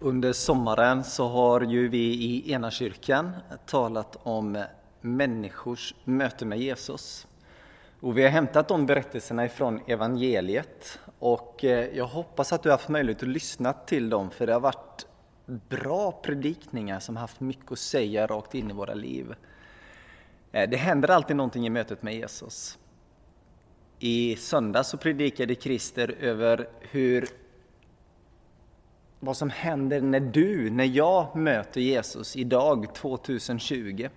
Under sommaren så har ju vi i ena kyrkan talat om människors möte med Jesus. Och vi har hämtat de berättelserna ifrån evangeliet och eh, jag hoppas att du har haft möjlighet att lyssna till dem för det har varit bra predikningar som haft mycket att säga rakt in i våra liv. Eh, det händer alltid någonting i mötet med Jesus. I söndag så predikade Christer över hur vad som händer när du, när jag möter Jesus idag 2020.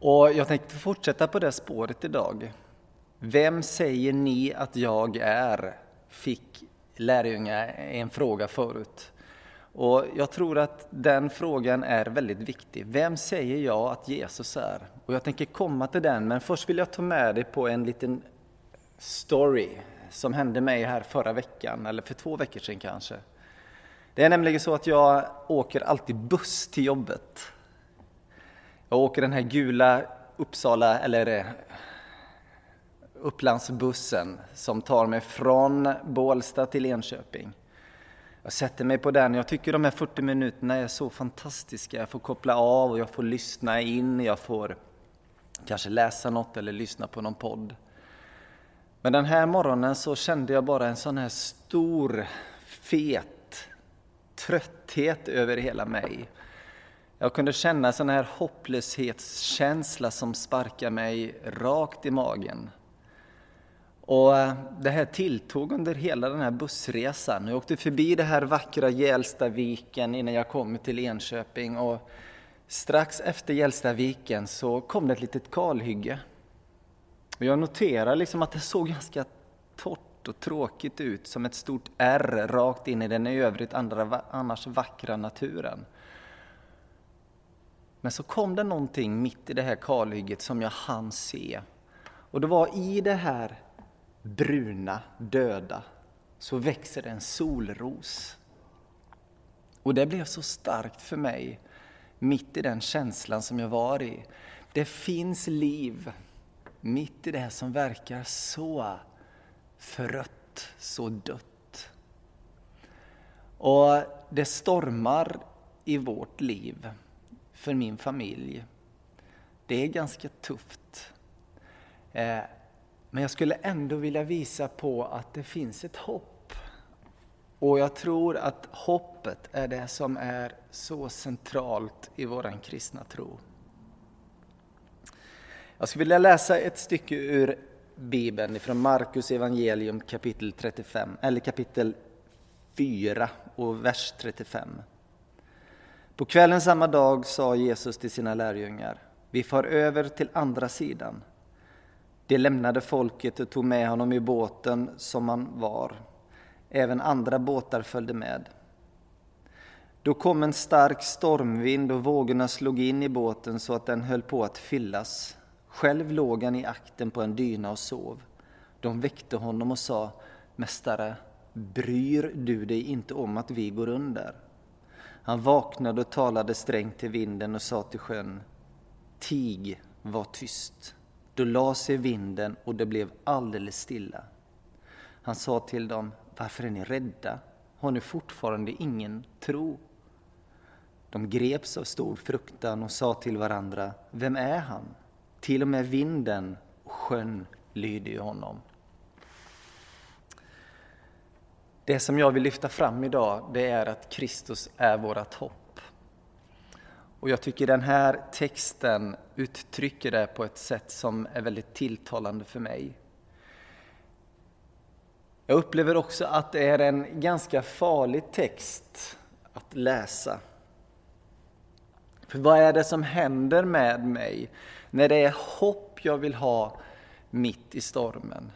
Och jag tänkte fortsätta på det spåret idag. Vem säger ni att jag är? Fick lärjungar en fråga förut. Och jag tror att den frågan är väldigt viktig. Vem säger jag att Jesus är? Och jag tänker komma till den, men först vill jag ta med dig på en liten story som hände mig här förra veckan, eller för två veckor sedan kanske. Det är nämligen så att jag åker alltid buss till jobbet. Jag åker den här gula Uppsala, eller eh, Upplandsbussen som tar mig från Bålsta till Enköping. Jag sätter mig på den. Jag tycker de här 40 minuterna är så fantastiska. Jag får koppla av och jag får lyssna in. Jag får kanske läsa något eller lyssna på någon podd. Men den här morgonen så kände jag bara en sån här stor, fet trötthet över hela mig. Jag kunde känna en sån här hopplöshetskänsla som sparkar mig rakt i magen. Och eh, det här tilltog under hela den här bussresan. Jag åkte förbi det här vackra Gälstaviken innan jag kom till Enköping och strax efter Gälstaviken så kom det ett litet kalhygge. Och jag noterar liksom att det såg ganska torrt och tråkigt ut, som ett stort R rakt in i den i övrigt andra, annars vackra naturen. Men så kom det någonting mitt i det här kalhygget som jag hann se. Och det var i det här bruna, döda, så växer det en solros. Och det blev så starkt för mig, mitt i den känslan som jag var i. Det finns liv mitt i det som verkar så förött, så dött. Och det stormar i vårt liv, för min familj. Det är ganska tufft. Eh, men jag skulle ändå vilja visa på att det finns ett hopp. Och jag tror att hoppet är det som är så centralt i vår kristna tro. Jag skulle vilja läsa ett stycke ur Bibeln från Markus evangelium kapitel 35, eller kapitel 4 och vers 35. På kvällen samma dag sa Jesus till sina lärjungar, vi far över till andra sidan. De lämnade folket och tog med honom i båten som han var. Även andra båtar följde med. Då kom en stark stormvind och vågorna slog in i båten så att den höll på att fyllas. Själv låg han i akten på en dyna och sov. De väckte honom och sa, Mästare, bryr du dig inte om att vi går under? Han vaknade och talade strängt till vinden och sa till sjön, Tig, var tyst. Då la sig vinden och det blev alldeles stilla. Han sa till dem, varför är ni rädda? Har ni fortfarande ingen tro? De greps av stor fruktan och sa till varandra, vem är han? Till och med vinden och sjön lyder ju honom. Det som jag vill lyfta fram idag, det är att Kristus är vårt hopp. Och jag tycker den här texten uttrycker det på ett sätt som är väldigt tilltalande för mig. Jag upplever också att det är en ganska farlig text att läsa. För vad är det som händer med mig när det är hopp jag vill ha mitt i stormen?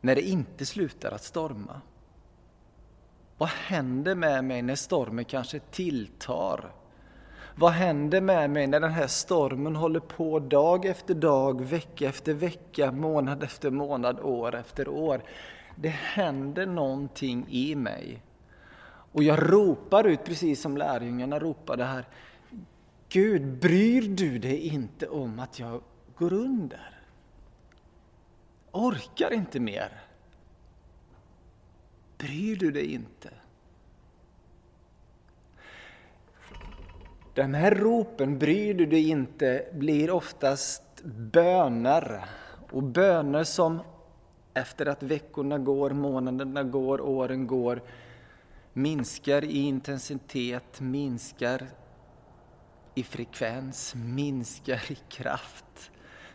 När det inte slutar att storma? Vad händer med mig när stormen kanske tilltar? Vad händer med mig när den här stormen håller på dag efter dag, vecka efter vecka, månad efter månad, år efter år? Det händer någonting i mig. Och jag ropar ut, precis som lärjungarna ropade här. Gud, bryr du dig inte om att jag går under? Orkar inte mer? Bryr du dig inte? De här ropen, bryr du dig inte, blir oftast böner. Och böner som efter att veckorna går, månaderna går, åren går minskar i intensitet, minskar i frekvens, minskar i kraft.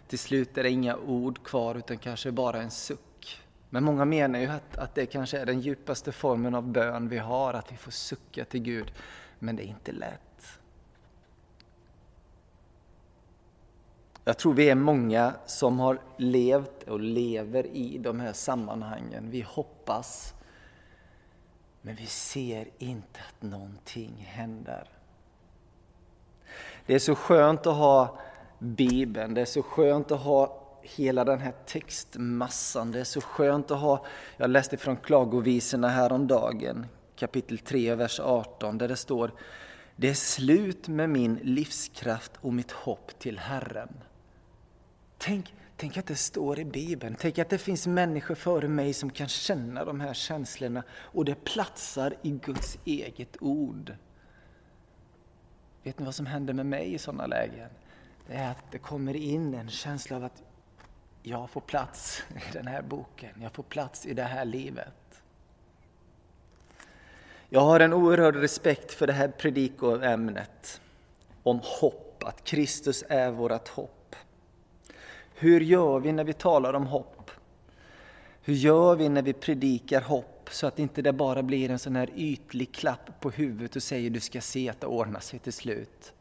Till slut är det inga ord kvar utan kanske bara en suck. Men många menar ju att, att det kanske är den djupaste formen av bön vi har, att vi får sucka till Gud. Men det är inte lätt. Jag tror vi är många som har levt och lever i de här sammanhangen. Vi hoppas, men vi ser inte att någonting händer. Det är så skönt att ha Bibeln, det är så skönt att ha hela den här textmassan. Det är så skönt att ha, jag läste från Klagovisorna häromdagen, kapitel 3, vers 18, där det står Det är slut med min livskraft och mitt hopp till Herren. Tänk, tänk att det står i Bibeln. Tänk att det finns människor före mig som kan känna de här känslorna och det platsar i Guds eget ord. Vet ni vad som händer med mig i sådana lägen? Det är att det kommer in en känsla av att jag får plats i den här boken, jag får plats i det här livet. Jag har en oerhörd respekt för det här predikoämnet om hopp, att Kristus är vårt hopp. Hur gör vi när vi talar om hopp? Hur gör vi när vi predikar hopp så att inte det bara blir en sån här ytlig klapp på huvudet och säger du ska se att det ordnar sig till slut?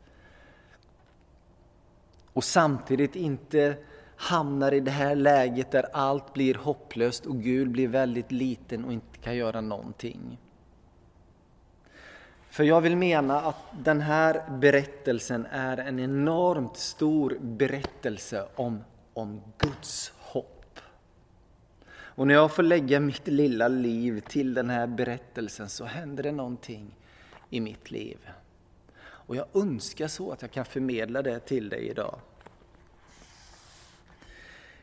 Och samtidigt inte hamnar i det här läget där allt blir hopplöst och Gud blir väldigt liten och inte kan göra någonting. För jag vill mena att den här berättelsen är en enormt stor berättelse om om Guds hopp. Och när jag får lägga mitt lilla liv till den här berättelsen så händer det någonting i mitt liv. Och jag önskar så att jag kan förmedla det till dig idag.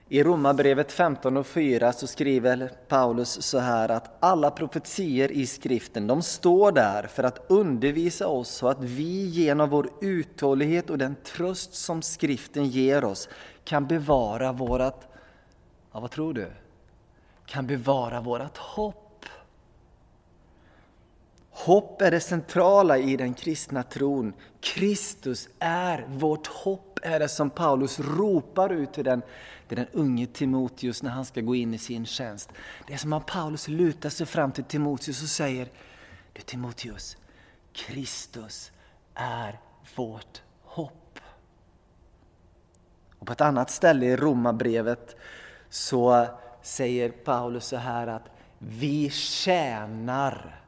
I Romarbrevet 15 och 4 så skriver Paulus så här att alla profetier i skriften, de står där för att undervisa oss så att vi genom vår uthållighet och den tröst som skriften ger oss kan bevara vårat, ja vad tror du? Kan bevara vårt hopp. Hopp är det centrala i den kristna tron. Kristus är vårt hopp, är det som Paulus ropar ut till den, till den unge Timoteus när han ska gå in i sin tjänst. Det är som att Paulus lutar sig fram till Timoteus och säger, du Timoteus, Kristus är vårt hopp. Och på ett annat ställe i Romarbrevet så säger Paulus så här att vi tjänar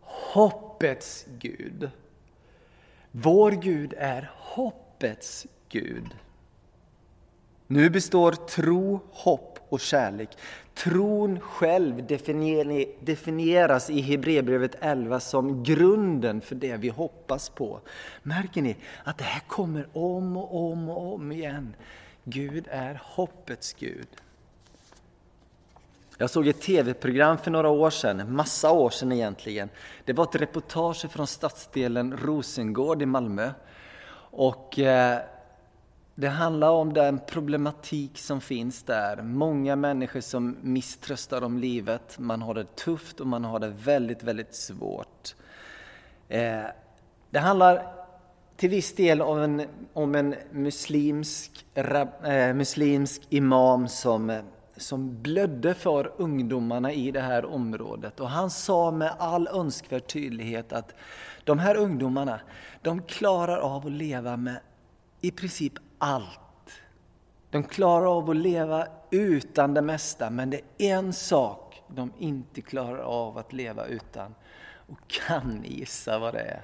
hoppets Gud. Vår Gud är hoppets Gud. Nu består tro, hopp och kärlek. Tron själv definieras i Hebreerbrevet 11 som grunden för det vi hoppas på. Märker ni att det här kommer om och om och om igen? Gud är hoppets Gud. Jag såg ett tv-program för några år sedan, massa år sedan egentligen. Det var ett reportage från stadsdelen Rosengård i Malmö. Och eh, det handlar om den problematik som finns där. Många människor som misströstar om livet. Man har det tufft och man har det väldigt, väldigt svårt. Eh, det handlar till viss del om en, om en muslimsk, eh, muslimsk imam som, eh, som blödde för ungdomarna i det här området. Och han sa med all önskvärd tydlighet att de här ungdomarna, de klarar av att leva med i princip allt. De klarar av att leva utan det mesta, men det är en sak de inte klarar av att leva utan. Och kan ni gissa vad det är?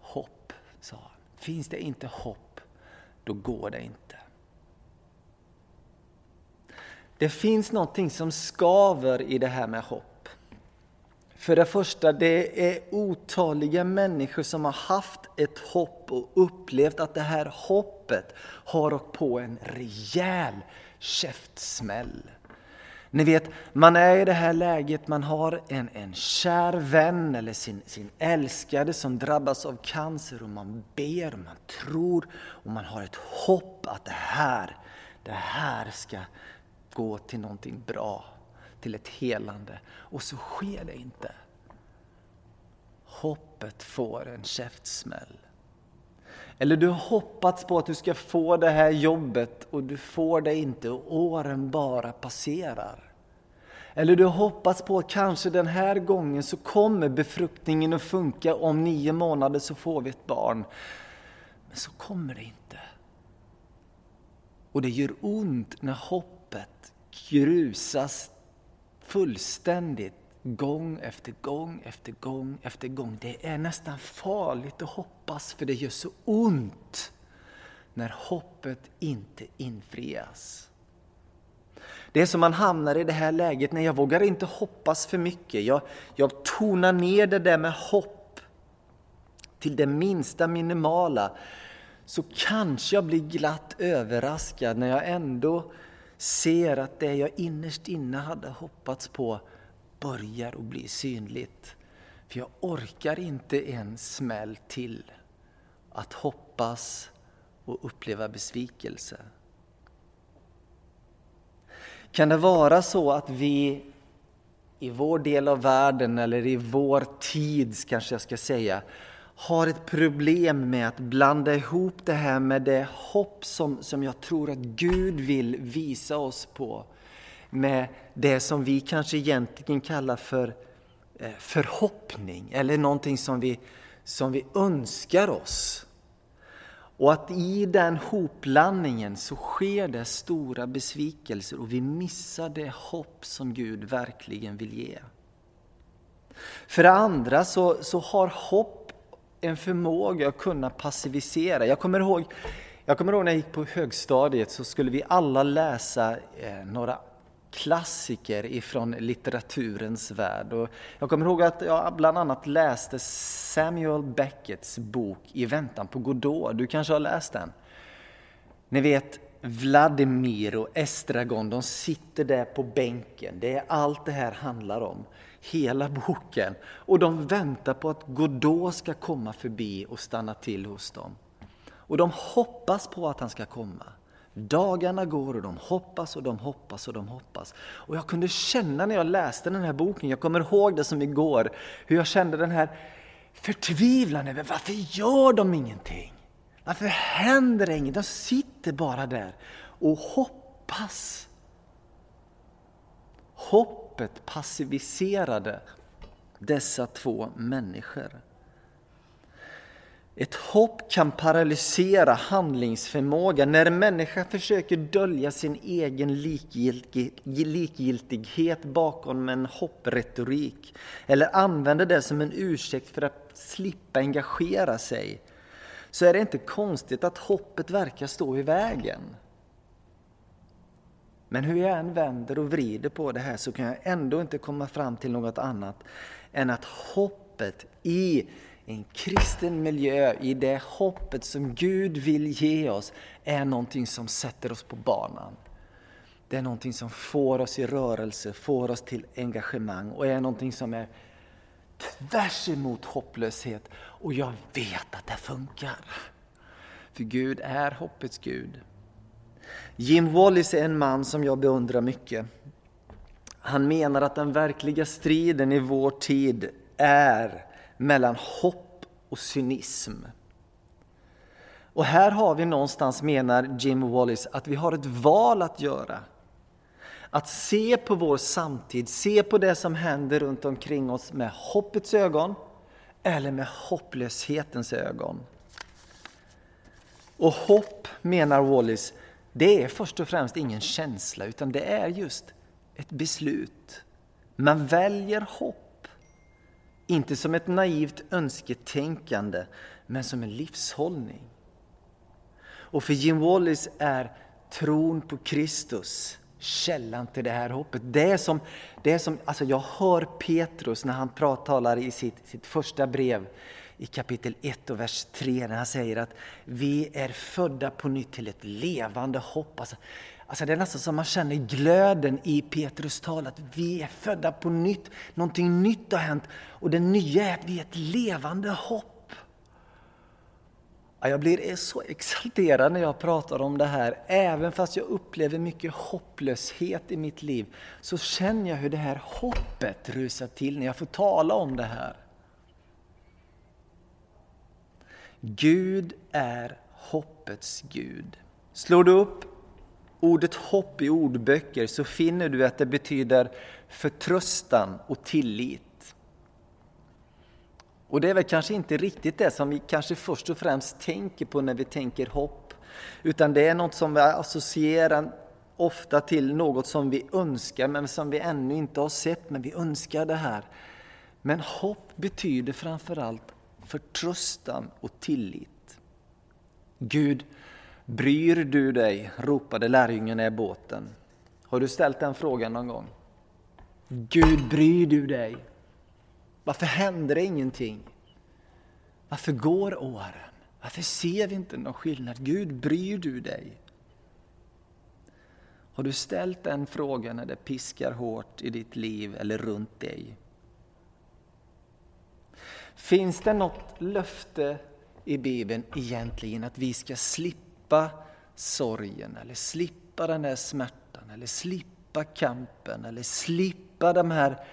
Hopp, sa han. Finns det inte hopp, då går det inte. Det finns någonting som skaver i det här med hopp. För det första, det är otaliga människor som har haft ett hopp och upplevt att det här hoppet har åkt på en rejäl käftsmäll. Ni vet, man är i det här läget, man har en, en kär vän eller sin, sin älskade som drabbas av cancer och man ber och man tror och man har ett hopp att det här, det här ska gå till någonting bra, till ett helande. Och så sker det inte. Hoppet får en käftsmäll. Eller du har hoppats på att du ska få det här jobbet och du får det inte och åren bara passerar. Eller du har hoppats på att kanske den här gången så kommer befruktningen att funka, om nio månader så får vi ett barn. Men så kommer det inte. Och det gör ont när hoppet grusas fullständigt gång efter gång efter gång efter gång. Det är nästan farligt att hoppas för det gör så ont när hoppet inte infrias. Det är som man hamnar i det här läget, när jag vågar inte hoppas för mycket. Jag, jag tonar ner det där med hopp till det minsta minimala. Så kanske jag blir glatt överraskad när jag ändå ser att det jag innerst inne hade hoppats på börjar att bli synligt. För jag orkar inte en smäll till att hoppas och uppleva besvikelse. Kan det vara så att vi i vår del av världen eller i vår tid kanske jag ska säga har ett problem med att blanda ihop det här med det hopp som, som jag tror att Gud vill visa oss på med det som vi kanske egentligen kallar för eh, förhoppning eller någonting som vi, som vi önskar oss. Och att i den hoplandningen så sker det stora besvikelser och vi missar det hopp som Gud verkligen vill ge. För det andra så, så har hopp en förmåga att kunna passivisera. Jag kommer ihåg jag kommer ihåg när jag gick på högstadiet så skulle vi alla läsa eh, några klassiker ifrån litteraturens värld. Och jag kommer ihåg att jag bland annat läste Samuel Becketts bok I väntan på Godot. Du kanske har läst den? Ni vet Vladimir och Estragon, de sitter där på bänken. Det är allt det här handlar om. Hela boken. Och de väntar på att Godot ska komma förbi och stanna till hos dem. Och de hoppas på att han ska komma. Dagarna går och de hoppas och de hoppas och de hoppas. Och jag kunde känna när jag läste den här boken, jag kommer ihåg det som igår, hur jag kände den här förtvivlan över varför gör de ingenting? Varför händer det inget? De sitter bara där och hoppas. Hoppet passiviserade dessa två människor. Ett hopp kan paralysera handlingsförmåga när en människa försöker dölja sin egen likgiltighet bakom en hoppretorik eller använder det som en ursäkt för att slippa engagera sig så är det inte konstigt att hoppet verkar stå i vägen. Men hur jag än vänder och vrider på det här så kan jag ändå inte komma fram till något annat än att hoppet i en kristen miljö, i det hoppet som Gud vill ge oss, är någonting som sätter oss på banan. Det är någonting som får oss i rörelse, får oss till engagemang och är någonting som är tvärs emot hopplöshet. Och jag vet att det funkar. För Gud är hoppets Gud. Jim Wallis är en man som jag beundrar mycket. Han menar att den verkliga striden i vår tid är mellan hopp och cynism. Och här har vi någonstans, menar Jim Wallis, att vi har ett val att göra. Att se på vår samtid, se på det som händer runt omkring oss med hoppets ögon eller med hopplöshetens ögon. Och hopp, menar Wallis, det är först och främst ingen känsla utan det är just ett beslut. Man väljer hopp inte som ett naivt önsketänkande, men som en livshållning. Och för Jim Wallis är tron på Kristus källan till det här hoppet. Det är som, det är som alltså jag hör Petrus när han talar i sitt, sitt första brev i kapitel 1 och vers 3 när han säger att vi är födda på nytt till ett levande hopp. Alltså, Alltså det är nästan som man känner glöden i Petrus tal, att vi är födda på nytt. Någonting nytt har hänt och det nya är att vi är ett levande hopp. Jag blir så exalterad när jag pratar om det här. Även fast jag upplever mycket hopplöshet i mitt liv så känner jag hur det här hoppet rusar till när jag får tala om det här. Gud är hoppets Gud. Slår du upp ordet hopp i ordböcker så finner du att det betyder förtröstan och tillit. Och det är väl kanske inte riktigt det som vi kanske först och främst tänker på när vi tänker hopp, utan det är något som vi associerar ofta till något som vi önskar men som vi ännu inte har sett, men vi önskar det här. Men hopp betyder framförallt förtröstan och tillit. Gud Bryr du dig? ropade lärjungarna i båten. Har du ställt den frågan någon gång? Gud, bryr du dig? Varför händer det ingenting? Varför går åren? Varför ser vi inte någon skillnad? Gud, bryr du dig? Har du ställt den frågan när det piskar hårt i ditt liv eller runt dig? Finns det något löfte i Bibeln egentligen att vi ska slippa sorgen eller slippa den där smärtan eller slippa kampen eller slippa de här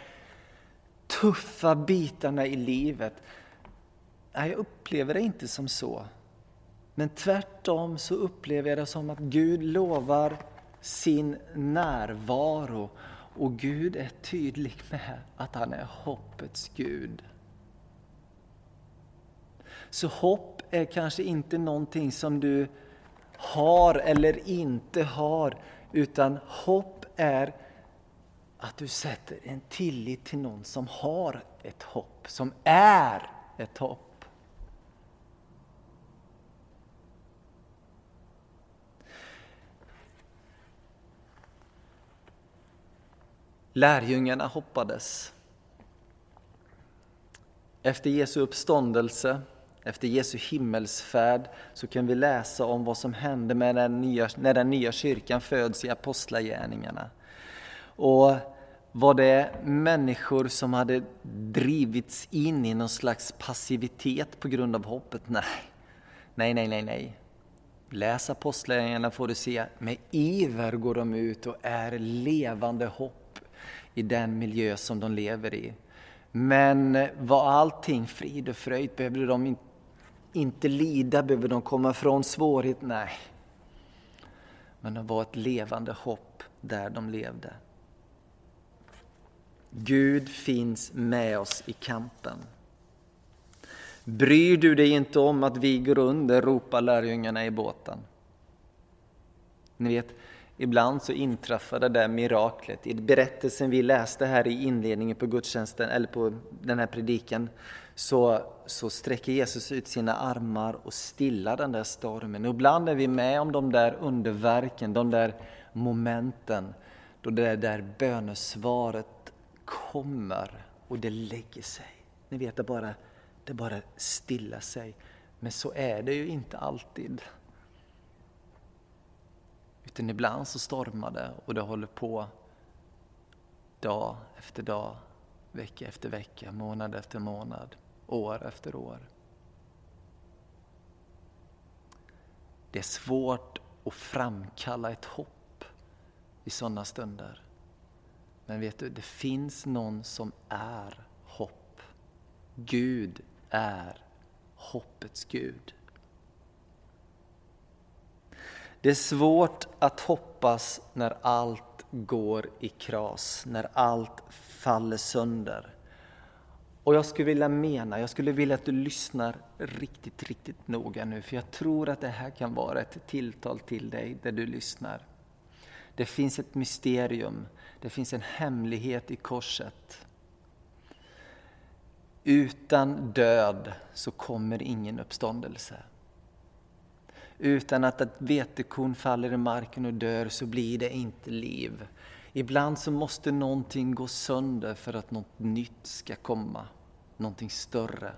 tuffa bitarna i livet. Nej, jag upplever det inte som så. Men tvärtom så upplever jag det som att Gud lovar sin närvaro och Gud är tydlig med att han är hoppets Gud. Så hopp är kanske inte någonting som du har eller inte har, utan hopp är att du sätter en tillit till någon som har ett hopp, som är ett hopp. Lärjungarna hoppades. Efter Jesu uppståndelse efter Jesu himmelsfärd så kan vi läsa om vad som hände med den nya, när den nya kyrkan föds i apostlagärningarna. Och var det människor som hade drivits in i någon slags passivitet på grund av hoppet? Nej, nej, nej, nej. nej. Läs apostlagärningarna får du se, med iver går de ut och är levande hopp i den miljö som de lever i. Men var allting frid och fröjd? Behövde de inte inte lida, behöver de komma från svårighet? Nej. Men de var ett levande hopp där de levde. Gud finns med oss i kampen. Bryr du dig inte om att vi går under, ropar lärjungarna i båten. Ni vet, ibland så inträffar det där miraklet. I berättelsen vi läste här i inledningen på gudstjänsten, eller på den här predikan, så, så sträcker Jesus ut sina armar och stillar den där stormen. Och ibland är vi med om de där underverken, de där momenten då det där bönesvaret kommer och det lägger sig. Ni vet, det bara, det bara stillar sig. Men så är det ju inte alltid. Utan ibland så stormar det och det håller på dag efter dag, vecka efter vecka, månad efter månad år efter år. Det är svårt att framkalla ett hopp i sådana stunder. Men vet du, det finns någon som är hopp. Gud är hoppets Gud. Det är svårt att hoppas när allt går i kras, när allt faller sönder. Och jag skulle vilja mena, jag skulle vilja att du lyssnar riktigt, riktigt noga nu, för jag tror att det här kan vara ett tilltal till dig där du lyssnar. Det finns ett mysterium, det finns en hemlighet i korset. Utan död så kommer ingen uppståndelse. Utan att ett vetekorn faller i marken och dör så blir det inte liv. Ibland så måste någonting gå sönder för att något nytt ska komma någonting större,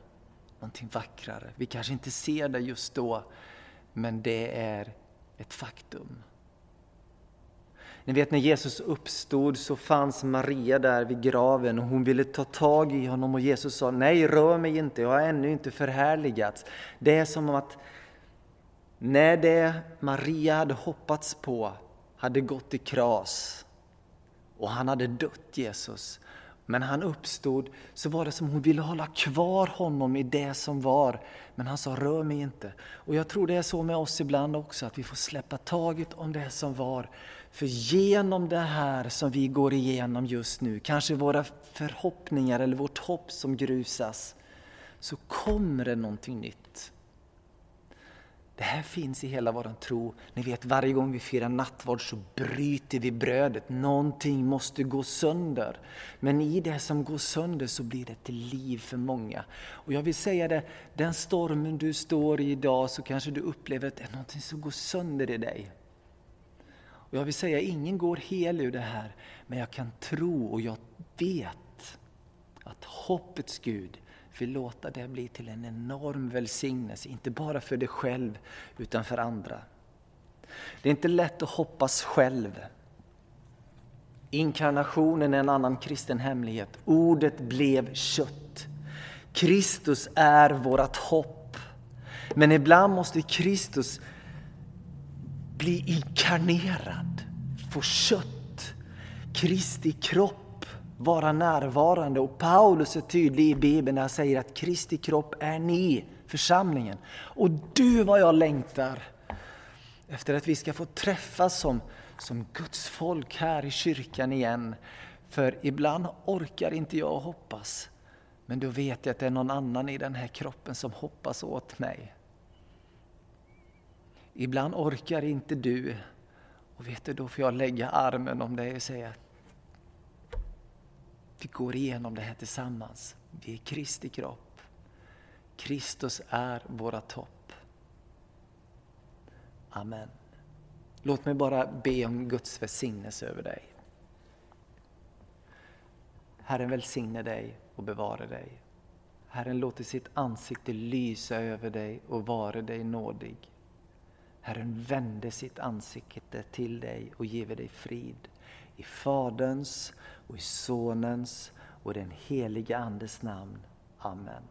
någonting vackrare. Vi kanske inte ser det just då, men det är ett faktum. Ni vet när Jesus uppstod så fanns Maria där vid graven och hon ville ta tag i honom och Jesus sa nej rör mig inte, jag har ännu inte förhärligats. Det är som att när det Maria hade hoppats på hade gått i kras och han hade dött Jesus. Men han uppstod så var det som hon ville hålla kvar honom i det som var. Men han sa rör mig inte. Och jag tror det är så med oss ibland också att vi får släppa taget om det som var. För genom det här som vi går igenom just nu, kanske våra förhoppningar eller vårt hopp som grusas, så kommer det någonting nytt. Det här finns i hela vår tro. Ni vet varje gång vi firar nattvard så bryter vi brödet. Någonting måste gå sönder. Men i det som går sönder så blir det till liv för många. Och jag vill säga det, den stormen du står i idag så kanske du upplever att det är någonting som går sönder i dig. Och jag vill säga, ingen går hel ur det här. Men jag kan tro och jag vet att hoppets Gud vill låta det bli till en enorm välsignelse, inte bara för dig själv utan för andra. Det är inte lätt att hoppas själv. Inkarnationen är en annan kristen hemlighet. Ordet blev kött. Kristus är vårt hopp. Men ibland måste Kristus bli inkarnerad, få kött. Kristi kropp vara närvarande. Och Paulus är tydlig i Bibeln när han säger att Kristi kropp är ni, församlingen. Och du vad jag längtar efter att vi ska få träffas som, som Guds folk här i kyrkan igen. För ibland orkar inte jag hoppas. Men då vet jag att det är någon annan i den här kroppen som hoppas åt mig. Ibland orkar inte du. Och vet du, då får jag lägga armen om dig och säga vi går igenom det här tillsammans. Vi är Kristi kropp. Kristus är våra topp. Amen. Låt mig bara be om Guds välsignelse över dig. Herren välsigne dig och bevara dig. Herren låter sitt ansikte lysa över dig och vara dig nådig. Herren vände sitt ansikte till dig och give dig frid. I Faderns och i Sonens och den helige Andes namn. Amen.